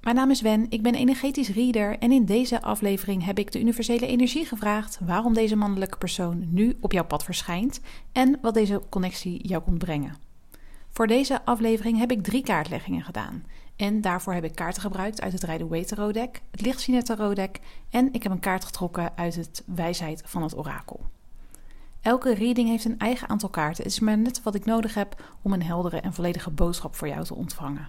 Mijn naam is Wen, ik ben energetisch reader en in deze aflevering heb ik de universele energie gevraagd waarom deze mannelijke persoon nu op jouw pad verschijnt en wat deze connectie jou komt brengen. Voor deze aflevering heb ik drie kaartleggingen gedaan en daarvoor heb ik kaarten gebruikt uit het Rider-Waite Tarot deck, het Lichtziener Tarot en ik heb een kaart getrokken uit het Wijsheid van het Orakel. Elke reading heeft een eigen aantal kaarten. Het is maar net wat ik nodig heb om een heldere en volledige boodschap voor jou te ontvangen.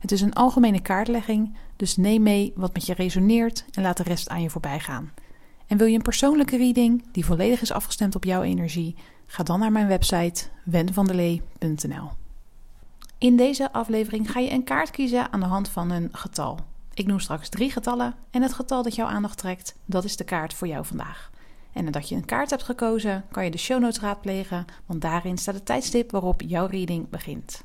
Het is een algemene kaartlegging, dus neem mee wat met je resoneert en laat de rest aan je voorbij gaan. En wil je een persoonlijke reading die volledig is afgestemd op jouw energie? Ga dan naar mijn website wenvandelee.nl. In deze aflevering ga je een kaart kiezen aan de hand van een getal. Ik noem straks drie getallen en het getal dat jouw aandacht trekt, dat is de kaart voor jou vandaag. En nadat je een kaart hebt gekozen, kan je de show notes raadplegen, want daarin staat het tijdstip waarop jouw reading begint.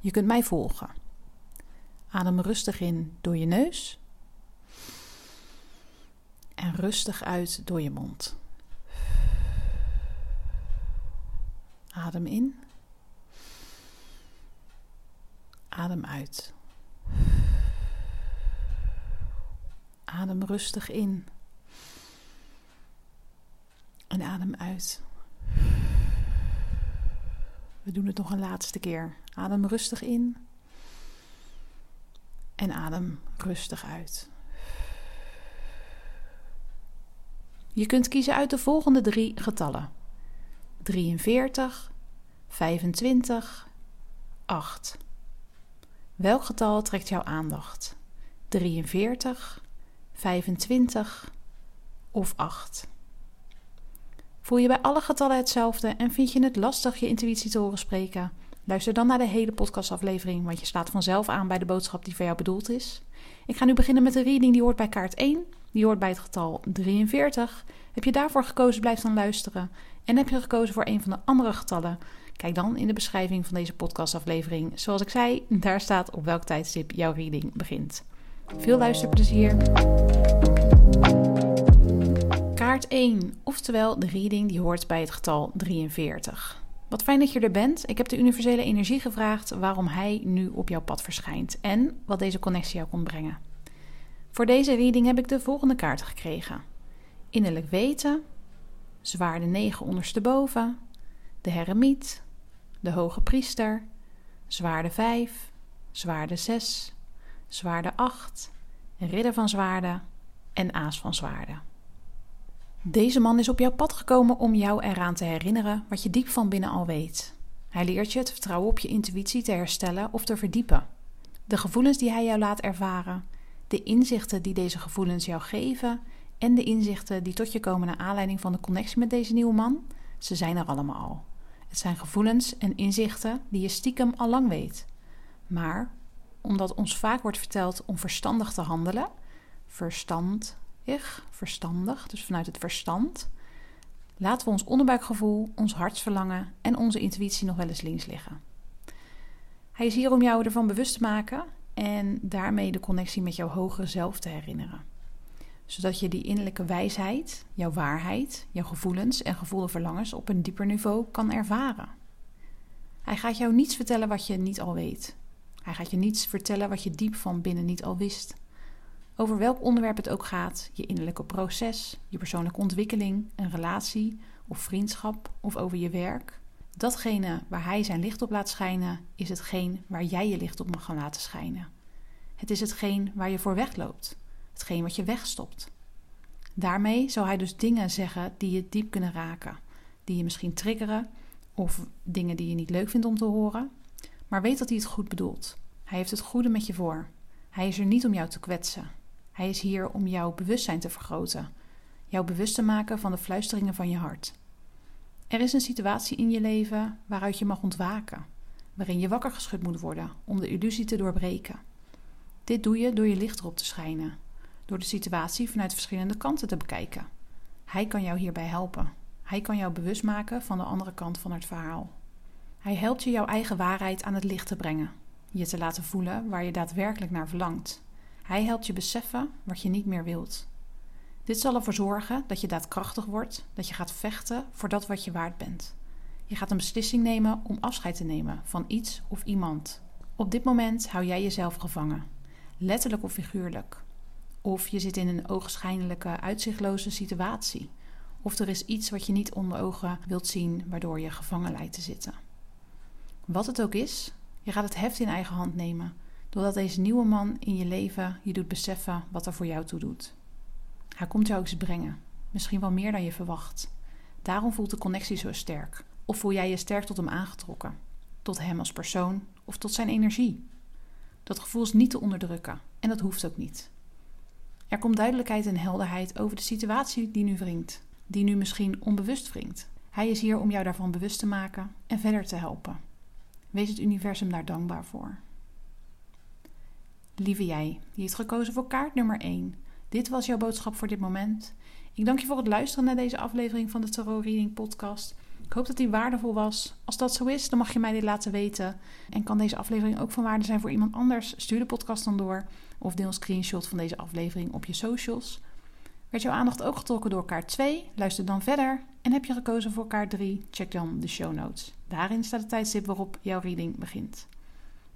Je kunt mij volgen. Adem rustig in door je neus en rustig uit door je mond. Adem in. Adem uit. Adem rustig in. En adem uit. We doen het nog een laatste keer. Adem rustig in. En adem rustig uit. Je kunt kiezen uit de volgende drie getallen: 43, 25, 8. Welk getal trekt jouw aandacht? 43, 25 of 8? Voel je bij alle getallen hetzelfde en vind je het lastig je intuïtie te horen spreken? Luister dan naar de hele podcastaflevering, want je slaat vanzelf aan bij de boodschap die voor jou bedoeld is. Ik ga nu beginnen met de reading die hoort bij kaart 1. Die hoort bij het getal 43. Heb je daarvoor gekozen, blijf dan luisteren. En heb je gekozen voor een van de andere getallen? Kijk dan in de beschrijving van deze podcastaflevering. Zoals ik zei, daar staat op welk tijdstip jouw reading begint. Veel luisterplezier. Kaart 1, oftewel de reading die hoort bij het getal 43. Wat fijn dat je er bent. Ik heb de universele energie gevraagd waarom hij nu op jouw pad verschijnt en wat deze connectie jou kon brengen. Voor deze reading heb ik de volgende kaarten gekregen: Innerlijk weten, Zwaarde 9 ondersteboven, de Heremiet, de Hoge Priester, Zwaarde 5, Zwaarde 6, Zwaarde 8, Ridder van Zwaarden en Aas van Zwaarden. Deze man is op jouw pad gekomen om jou eraan te herinneren wat je diep van binnen al weet. Hij leert je het vertrouwen op je intuïtie te herstellen of te verdiepen. De gevoelens die hij jou laat ervaren, de inzichten die deze gevoelens jou geven en de inzichten die tot je komen naar aanleiding van de connectie met deze nieuwe man, ze zijn er allemaal al. Het zijn gevoelens en inzichten die je stiekem al lang weet. Maar omdat ons vaak wordt verteld om verstandig te handelen, verstand verstandig, dus vanuit het verstand, laten we ons onderbuikgevoel, ons hartsverlangen en onze intuïtie nog wel eens links liggen. Hij is hier om jou ervan bewust te maken en daarmee de connectie met jouw hogere zelf te herinneren. zodat je die innerlijke wijsheid, jouw waarheid, jouw gevoelens en gevoelde verlangens op een dieper niveau kan ervaren. Hij gaat jou niets vertellen wat je niet al weet. Hij gaat je niets vertellen wat je diep van binnen niet al wist. Over welk onderwerp het ook gaat, je innerlijke proces, je persoonlijke ontwikkeling, een relatie of vriendschap of over je werk. Datgene waar hij zijn licht op laat schijnen, is hetgeen waar jij je licht op mag gaan laten schijnen. Het is hetgeen waar je voor wegloopt, hetgeen wat je wegstopt. Daarmee zou hij dus dingen zeggen die je diep kunnen raken, die je misschien triggeren of dingen die je niet leuk vindt om te horen. Maar weet dat hij het goed bedoelt. Hij heeft het goede met je voor. Hij is er niet om jou te kwetsen. Hij is hier om jouw bewustzijn te vergroten, jou bewust te maken van de fluisteringen van je hart. Er is een situatie in je leven waaruit je mag ontwaken, waarin je wakker geschud moet worden om de illusie te doorbreken. Dit doe je door je licht erop te schijnen, door de situatie vanuit verschillende kanten te bekijken. Hij kan jou hierbij helpen. Hij kan jou bewust maken van de andere kant van het verhaal. Hij helpt je jouw eigen waarheid aan het licht te brengen, je te laten voelen waar je daadwerkelijk naar verlangt. Hij helpt je beseffen wat je niet meer wilt. Dit zal ervoor zorgen dat je daadkrachtig wordt, dat je gaat vechten voor dat wat je waard bent. Je gaat een beslissing nemen om afscheid te nemen van iets of iemand. Op dit moment hou jij jezelf gevangen, letterlijk of figuurlijk. Of je zit in een ogenschijnlijke, uitzichtloze situatie. Of er is iets wat je niet onder ogen wilt zien, waardoor je gevangen lijkt te zitten. Wat het ook is, je gaat het heft in eigen hand nemen, doordat deze nieuwe man in je leven je doet beseffen wat er voor jou toe doet. Hij komt jou iets brengen, misschien wel meer dan je verwacht. Daarom voelt de connectie zo sterk. Of voel jij je sterk tot hem aangetrokken, tot hem als persoon of tot zijn energie. Dat gevoel is niet te onderdrukken en dat hoeft ook niet. Er komt duidelijkheid en helderheid over de situatie die nu wringt, die nu misschien onbewust wringt. Hij is hier om jou daarvan bewust te maken en verder te helpen. Wees het universum daar dankbaar voor. Lieve jij, die heeft gekozen voor kaart nummer 1. Dit was jouw boodschap voor dit moment. Ik dank je voor het luisteren naar deze aflevering van de Tarot Reading Podcast. Ik hoop dat die waardevol was. Als dat zo is, dan mag je mij dit laten weten. En kan deze aflevering ook van waarde zijn voor iemand anders? Stuur de podcast dan door of deel een screenshot van deze aflevering op je socials. Werd jouw aandacht ook getrokken door kaart 2? Luister dan verder. En heb je gekozen voor kaart 3? Check dan de show notes. Daarin staat het tijdstip waarop jouw reading begint.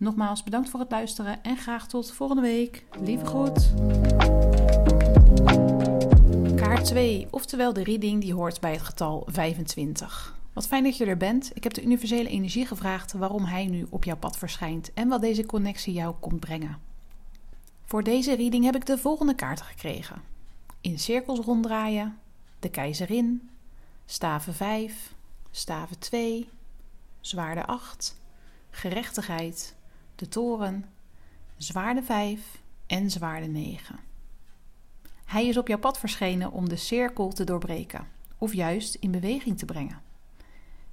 Nogmaals bedankt voor het luisteren en graag tot volgende week. Lieve groet. Kaart 2, oftewel de reading die hoort bij het getal 25. Wat fijn dat je er bent. Ik heb de universele energie gevraagd waarom hij nu op jouw pad verschijnt en wat deze connectie jou komt brengen. Voor deze reading heb ik de volgende kaarten gekregen: in cirkels ronddraaien, de keizerin, staven 5, staven 2, zwaarde 8, gerechtigheid, de toren, zwaarde 5 en zwaarde 9. Hij is op jouw pad verschenen om de cirkel te doorbreken, of juist in beweging te brengen.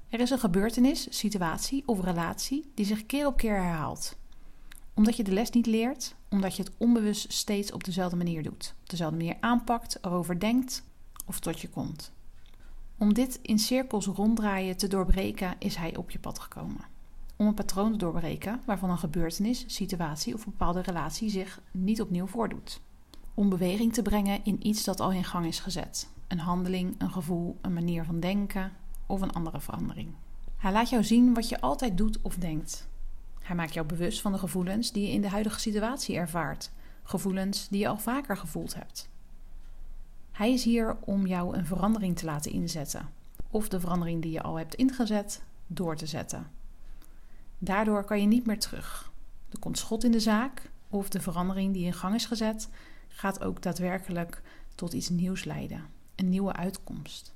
Er is een gebeurtenis, situatie of relatie die zich keer op keer herhaalt. Omdat je de les niet leert, omdat je het onbewust steeds op dezelfde manier doet, op dezelfde manier aanpakt, erover denkt of tot je komt. Om dit in cirkels ronddraaien te doorbreken, is hij op je pad gekomen om een patroon te doorbreken waarvan een gebeurtenis, situatie of bepaalde relatie zich niet opnieuw voordoet. Om beweging te brengen in iets dat al in gang is gezet. Een handeling, een gevoel, een manier van denken of een andere verandering. Hij laat jou zien wat je altijd doet of denkt. Hij maakt jou bewust van de gevoelens die je in de huidige situatie ervaart, gevoelens die je al vaker gevoeld hebt. Hij is hier om jou een verandering te laten inzetten, of de verandering die je al hebt ingezet door te zetten. Daardoor kan je niet meer terug. Er komt schot in de zaak of de verandering die in gang is gezet gaat ook daadwerkelijk tot iets nieuws leiden, een nieuwe uitkomst.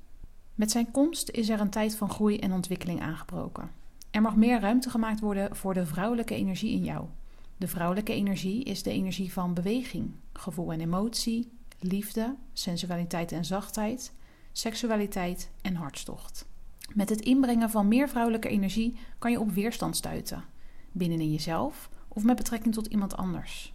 Met zijn komst is er een tijd van groei en ontwikkeling aangebroken. Er mag meer ruimte gemaakt worden voor de vrouwelijke energie in jou. De vrouwelijke energie is de energie van beweging, gevoel en emotie, liefde, sensualiteit en zachtheid, seksualiteit en hartstocht. Met het inbrengen van meer vrouwelijke energie kan je op weerstand stuiten, binnenin jezelf of met betrekking tot iemand anders.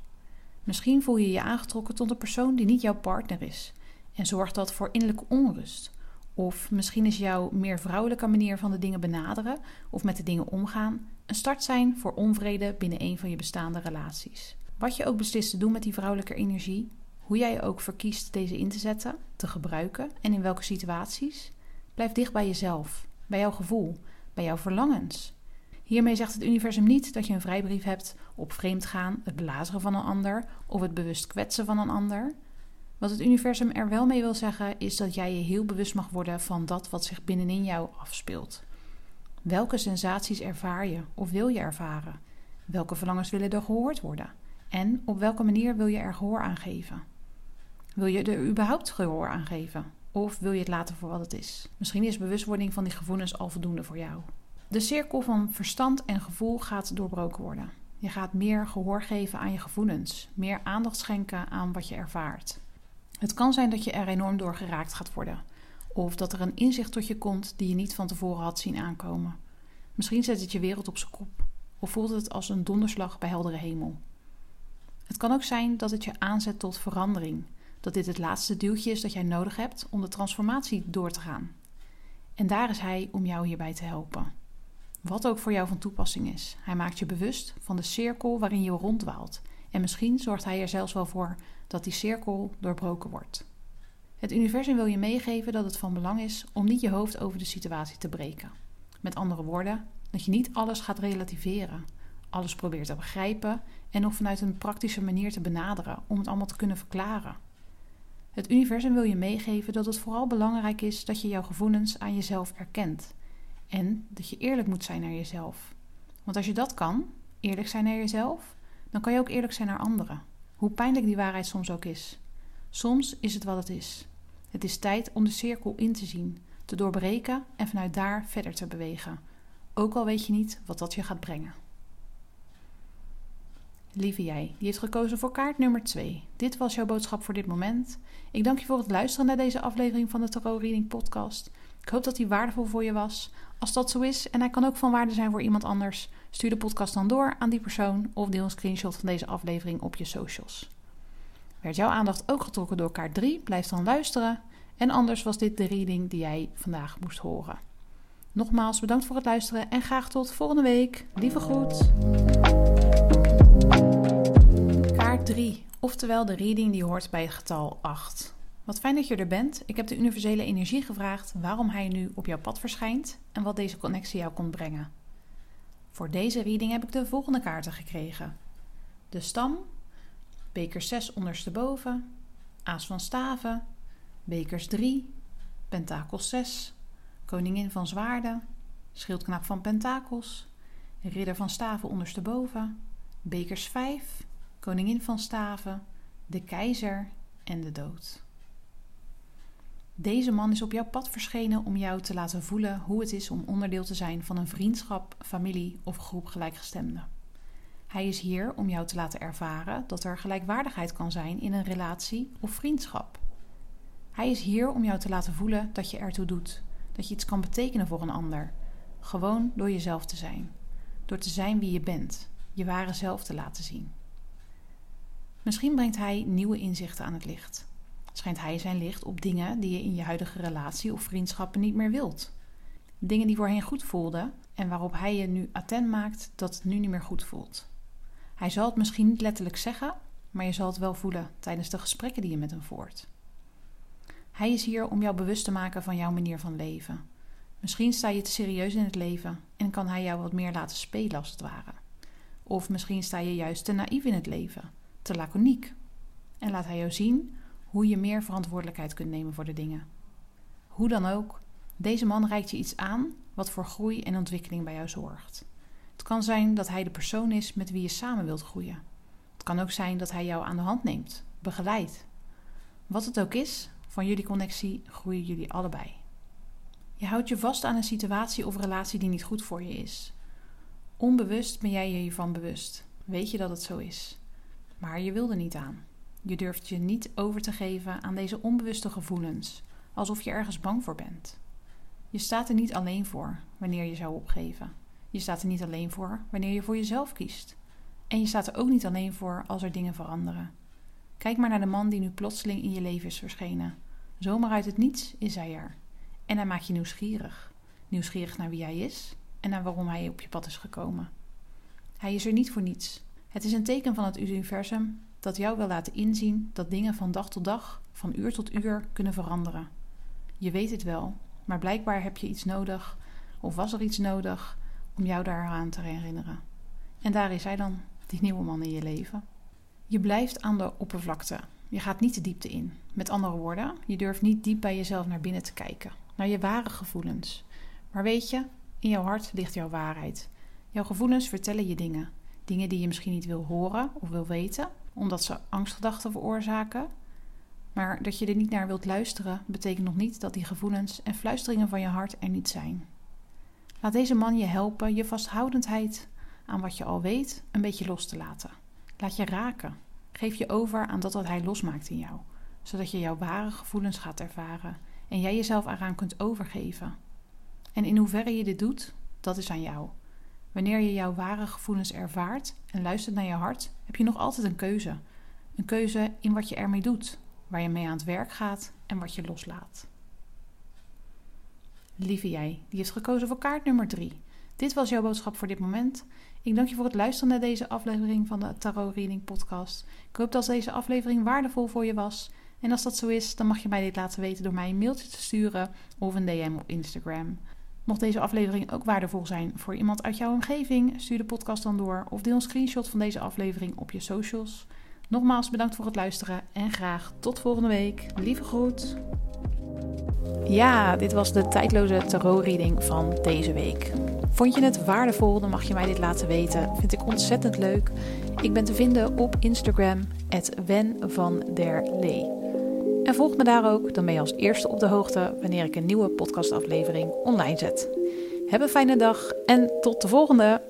Misschien voel je je aangetrokken tot een persoon die niet jouw partner is en zorgt dat voor innerlijke onrust. Of misschien is jouw meer vrouwelijke manier van de dingen benaderen of met de dingen omgaan een start zijn voor onvrede binnen een van je bestaande relaties. Wat je ook beslist te doen met die vrouwelijke energie, Hoe jij ook verkiest deze in te zetten, te gebruiken en in welke situaties, blijf dicht bij jezelf, bij jouw gevoel, bij jouw verlangens. Hiermee zegt het universum niet dat je een vrijbrief hebt op vreemdgaan, het belazeren van een ander of het bewust kwetsen van een ander. Wat het universum er wel mee wil zeggen, is dat jij je heel bewust mag worden van dat wat zich binnenin jou afspeelt. Welke sensaties ervaar je of wil je ervaren? Welke verlangens willen er gehoord worden? En op welke manier wil je er gehoor aan geven? Wil je er überhaupt gehoor aan geven? Of wil je het laten voor wat het is? Misschien is bewustwording van die gevoelens al voldoende voor jou. De cirkel van verstand en gevoel gaat doorbroken worden. Je gaat meer gehoor geven aan je gevoelens, meer aandacht schenken aan wat je ervaart. Het kan zijn dat je er enorm door geraakt gaat worden, of dat er een inzicht tot je komt die je niet van tevoren had zien aankomen. Misschien zet het je wereld op zijn kop, of voelt het als een donderslag bij heldere hemel. Het kan ook zijn dat het je aanzet tot verandering, dat dit het laatste duwtje is dat jij nodig hebt om de transformatie door te gaan. En daar is hij om jou hierbij te helpen. Wat ook voor jou van toepassing is. Hij maakt je bewust van de cirkel waarin je rondwaalt. En misschien zorgt hij er zelfs wel voor dat die cirkel doorbroken wordt. Het universum wil je meegeven dat het van belang is om niet je hoofd over de situatie te breken. Met andere woorden, dat je niet alles gaat relativeren, alles probeert te begrijpen en nog vanuit een praktische manier te benaderen om het allemaal te kunnen verklaren. Het universum wil je meegeven dat het vooral belangrijk is dat je jouw gevoelens aan jezelf erkent en dat je eerlijk moet zijn naar jezelf. Want als je dat kan, eerlijk zijn naar jezelf, dan kan je ook eerlijk zijn naar anderen. Hoe pijnlijk die waarheid soms ook is. Soms is het wat het is. Het is tijd om de cirkel in te zien, te doorbreken en vanuit daar verder te bewegen. Ook al weet je niet wat dat je gaat brengen. Lieve jij, die heeft gekozen voor kaart nummer 2. Dit was jouw boodschap voor dit moment. Ik dank je voor het luisteren naar deze aflevering van de Tarot Reading Podcast. Ik hoop dat die waardevol voor je was. Als dat zo is en hij kan ook van waarde zijn voor iemand anders, stuur de podcast dan door aan die persoon of deel een screenshot van deze aflevering op je socials. Werd jouw aandacht ook getrokken door kaart 3, blijf dan luisteren. En anders was dit de reading die jij vandaag moest horen. Nogmaals bedankt voor het luisteren en graag tot volgende week. Lieve groet. Kaart 3, oftewel de reading die hoort bij het getal 8. Wat fijn dat je er bent. Ik heb de universele energie gevraagd waarom hij nu op jouw pad verschijnt en wat deze connectie jou kon brengen. Voor deze reading heb ik de volgende kaarten gekregen: de stam, beker 6 ondersteboven, aas van staven, bekers 3, pentakels 6, koningin van zwaarden, schildknaap van pentakels, ridder van staven ondersteboven, bekers 5, koningin van staven, de keizer en de dood. Deze man is op jouw pad verschenen om jou te laten voelen hoe het is om onderdeel te zijn van een vriendschap, familie of groep gelijkgestemden. Hij is hier om jou te laten ervaren dat er gelijkwaardigheid kan zijn in een relatie of vriendschap. Hij is hier om jou te laten voelen dat je ertoe doet, dat je iets kan betekenen voor een ander, gewoon door jezelf te zijn, door te zijn wie je bent, je ware zelf te laten zien. Misschien brengt hij nieuwe inzichten aan het licht schijnt hij zijn licht op dingen die je in je huidige relatie of vriendschappen niet meer wilt. Dingen die voorheen goed voelden en waarop hij je nu attent maakt dat het nu niet meer goed voelt. Hij zal het misschien niet letterlijk zeggen, maar je zal het wel voelen tijdens de gesprekken die je met hem voert. Hij is hier om jou bewust te maken van jouw manier van leven. Misschien sta je te serieus in het leven en kan hij jou wat meer laten spelen als het ware. Of misschien sta je juist te naïef in het leven, te laconiek. En laat hij jou zien hoe je meer verantwoordelijkheid kunt nemen voor de dingen. Hoe dan ook, deze man reikt je iets aan wat voor groei en ontwikkeling bij jou zorgt. Het kan zijn dat hij de persoon is met wie je samen wilt groeien. Het kan ook zijn dat hij jou aan de hand neemt, begeleidt. Wat het ook is, van jullie connectie groeien jullie allebei. Je houdt je vast aan een situatie of relatie die niet goed voor je is. Onbewust ben jij je hiervan bewust. Weet je dat het zo is. Maar je wil er niet aan. Je durft je niet over te geven aan deze onbewuste gevoelens, alsof je ergens bang voor bent. Je staat er niet alleen voor wanneer je zou opgeven. Je staat er niet alleen voor wanneer je voor jezelf kiest. En je staat er ook niet alleen voor als er dingen veranderen. Kijk maar naar de man die nu plotseling in je leven is verschenen. Zomaar uit het niets is hij er. En hij maakt je nieuwsgierig. Nieuwsgierig naar wie hij is en naar waarom hij op je pad is gekomen. Hij is er niet voor niets. Het is een teken van het universum dat jou wil laten inzien dat dingen van dag tot dag, van uur tot uur kunnen veranderen. Je weet het wel, maar blijkbaar heb je iets nodig, of was er iets nodig, om jou daaraan te herinneren. En daar is hij dan, die nieuwe man in je leven. Je blijft aan de oppervlakte. Je gaat niet de diepte in. Met andere woorden, je durft niet diep bij jezelf naar binnen te kijken, naar je ware gevoelens. Maar weet je, in jouw hart ligt jouw waarheid. Jouw gevoelens vertellen je dingen. Dingen die je misschien niet wil horen of wil weten, omdat ze angstgedachten veroorzaken. Maar dat je er niet naar wilt luisteren, betekent nog niet dat die gevoelens en fluisteringen van je hart er niet zijn. Laat deze man je helpen je vasthoudendheid aan wat je al weet een beetje los te laten. Laat je raken. Geef je over aan dat wat hij losmaakt in jou, zodat je jouw ware gevoelens gaat ervaren en jij jezelf eraan kunt overgeven. En in hoeverre je dit doet, dat is aan jou. Wanneer je jouw ware gevoelens ervaart en luistert naar je hart, heb je nog altijd een keuze. Een keuze in wat je ermee doet, waar je mee aan het werk gaat en wat je loslaat. Lieve jij, die heeft gekozen voor kaart nummer 3. Dit was jouw boodschap voor dit moment. Ik dank je voor het luisteren naar deze aflevering van de Tarot Reading Podcast. Ik hoop dat deze aflevering waardevol voor je was. En als dat zo is, dan mag je mij dit laten weten door mij een mailtje te sturen of een DM op Instagram. Mocht deze aflevering ook waardevol zijn voor iemand uit jouw omgeving, stuur de podcast dan door of deel een screenshot van deze aflevering op je socials. Nogmaals bedankt voor het luisteren en graag tot volgende week. Lieve groet. Ja, dit was de tijdloze tarot-reading van deze week. Vond je het waardevol, dan mag je mij dit laten weten. Vind ik ontzettend leuk. Ik ben te vinden op Instagram, Wen van der Lee. En volg me daar ook, dan ben je als eerste op de hoogte wanneer ik een nieuwe podcastaflevering online zet. Heb een fijne dag en tot de volgende!